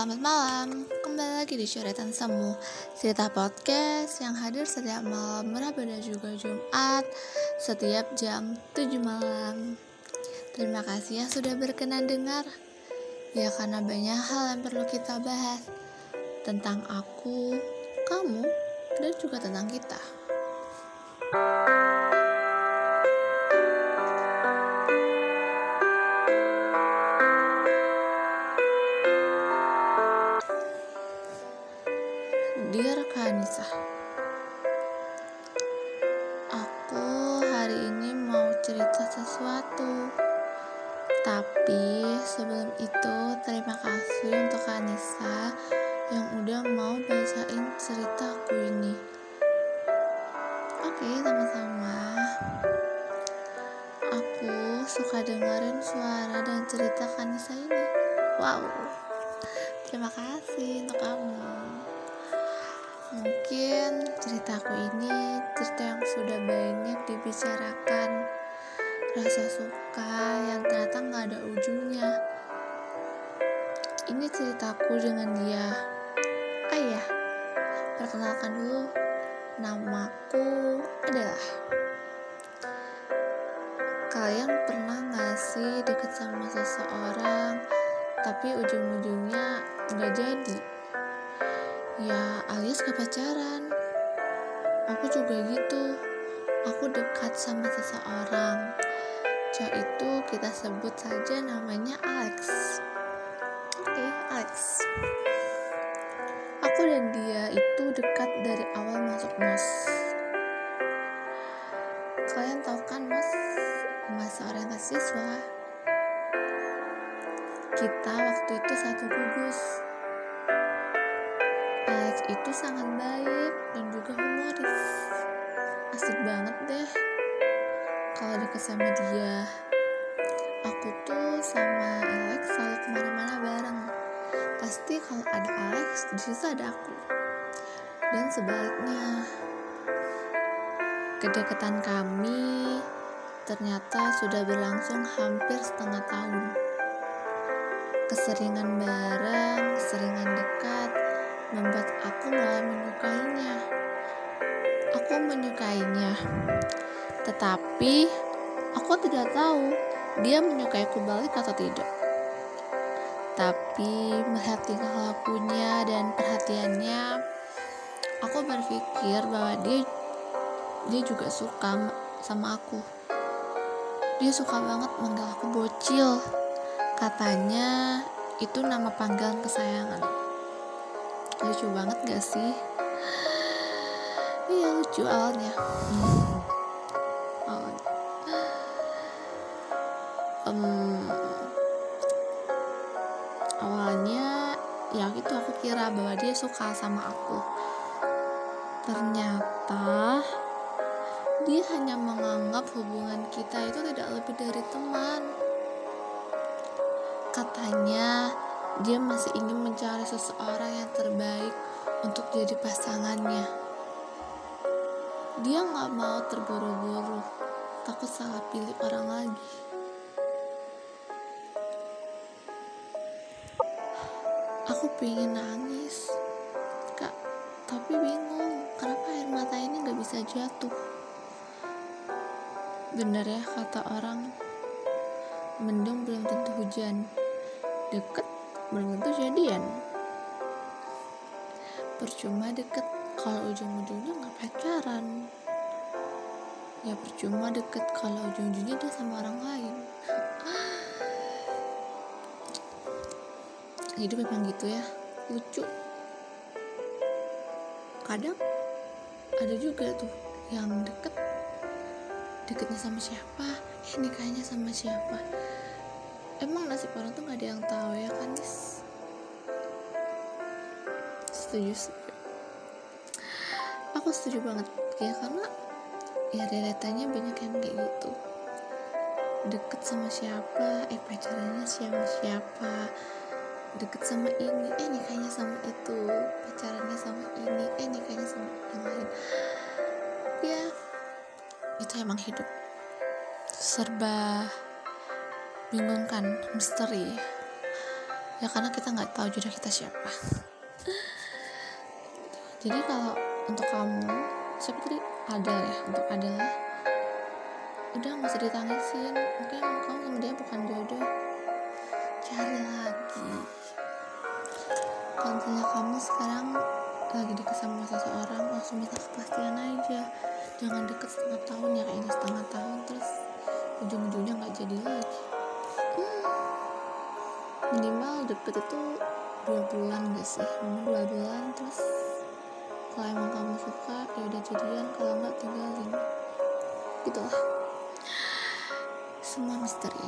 selamat malam. Kembali lagi di Syuretan Semu Cerita podcast yang hadir setiap malam Rabu dan juga Jumat Setiap jam 7 malam. Terima kasih yang sudah berkenan dengar. Ya karena banyak hal yang perlu kita bahas Tentang aku, kamu, dan juga tentang kita. Dear dengerin suara dan cerita Kanisa ini. Wow. Terima kasih untuk kamu. Mungkin ceritaku ini cerita yang sudah banyak dibicarakan. Rasa suka yang ternyata nggak ada ujungnya. Ini ceritaku dengan dia. Ayah, perkenalkan dulu Namaku adalah Kalian pernah gak sih deket sama seseorang Tapi ujung-ujungnya nggak jadi. Ya alias ke pacaran. Aku juga gitu. Aku dekat sama seseorang. Cowok itu kita sebut saja namanya Alex. Oke okay, Alex. Aku dan dia itu dekat dari awal masuk mos. Kalian tahu kan mos masa orientasi siswa kita waktu itu satu gugus Alex itu sangat baik dan juga humoris. Asik banget deh kalau deket sama dia. Aku tuh sama Alex selalu ke mana-mana bareng. Pasti kalau ada Alex, di situ ada aku. Dan sebaliknya, kedekatan kami ternyata sudah berlangsung hampir setengah tahun. Keseringan bareng, keseringan dekat, membuat aku mulai menyukainya. Aku menyukainya, tetapi aku tidak tahu dia menyukaiku balik atau tidak. Tapi melihat tingkah lakunya dan perhatiannya, aku berpikir bahwa dia dia juga suka sama aku. Dia suka banget manggil aku bocil. Katanya itu nama panggilan kesayangan lucu banget gak sih iya lucu awalnya hmm. awalnya ya gitu aku kira bahwa dia suka sama aku ternyata dia hanya menganggap hubungan kita itu tidak lebih dari teman katanya dia masih ingin mencari seseorang yang terbaik untuk jadi pasangannya. Dia nggak mau terburu-buru, takut salah pilih orang lagi. Aku pengen nangis, kak, tapi bingung kenapa air mata ini nggak bisa jatuh. Bener ya kata orang, mendung belum tentu hujan. Deket belum tentu jadian. Percuma deket kalau ujung-ujungnya nggak pacaran. Ya percuma deket kalau ujung-ujungnya dia sama orang lain. Hidup memang gitu ya. Lucu. Kadang ada juga tuh yang deket deketnya sama siapa? Eh nikahnya sama siapa? Emang nasib orang tuh gak ada yang tahu ya kan guys setuju setuju aku setuju banget. Ya karena ya realitanya banyak yang kayak gitu. Deket sama siapa? Eh pacarannya sama siapa? Deket sama ini? Eh nikahnya sama itu. Pacarannya sama ini? Eh nikahnya sama yang lain emang hidup. Serba bingung kan misteri. Ya karena kita nggak tahu jodoh kita siapa. Jadi kalau untuk kamu siapa tadi ada ya untuk adalah udah nggak usah ditangisin. Mungkin kamu sama dia bukan jodoh. Cari lagi. Kalau misalnya kamu sekarang lagi deket sama seseorang langsung minta jangan deket setengah tahun ya kayaknya setengah tahun terus ujung-ujungnya nggak jadi lagi. Hmm. minimal deket itu dua bulan gak sih? Minimal dua bulan terus kalau emang kamu suka ya udah jadian kalau nggak tinggalin. Gitulah. Semua misteri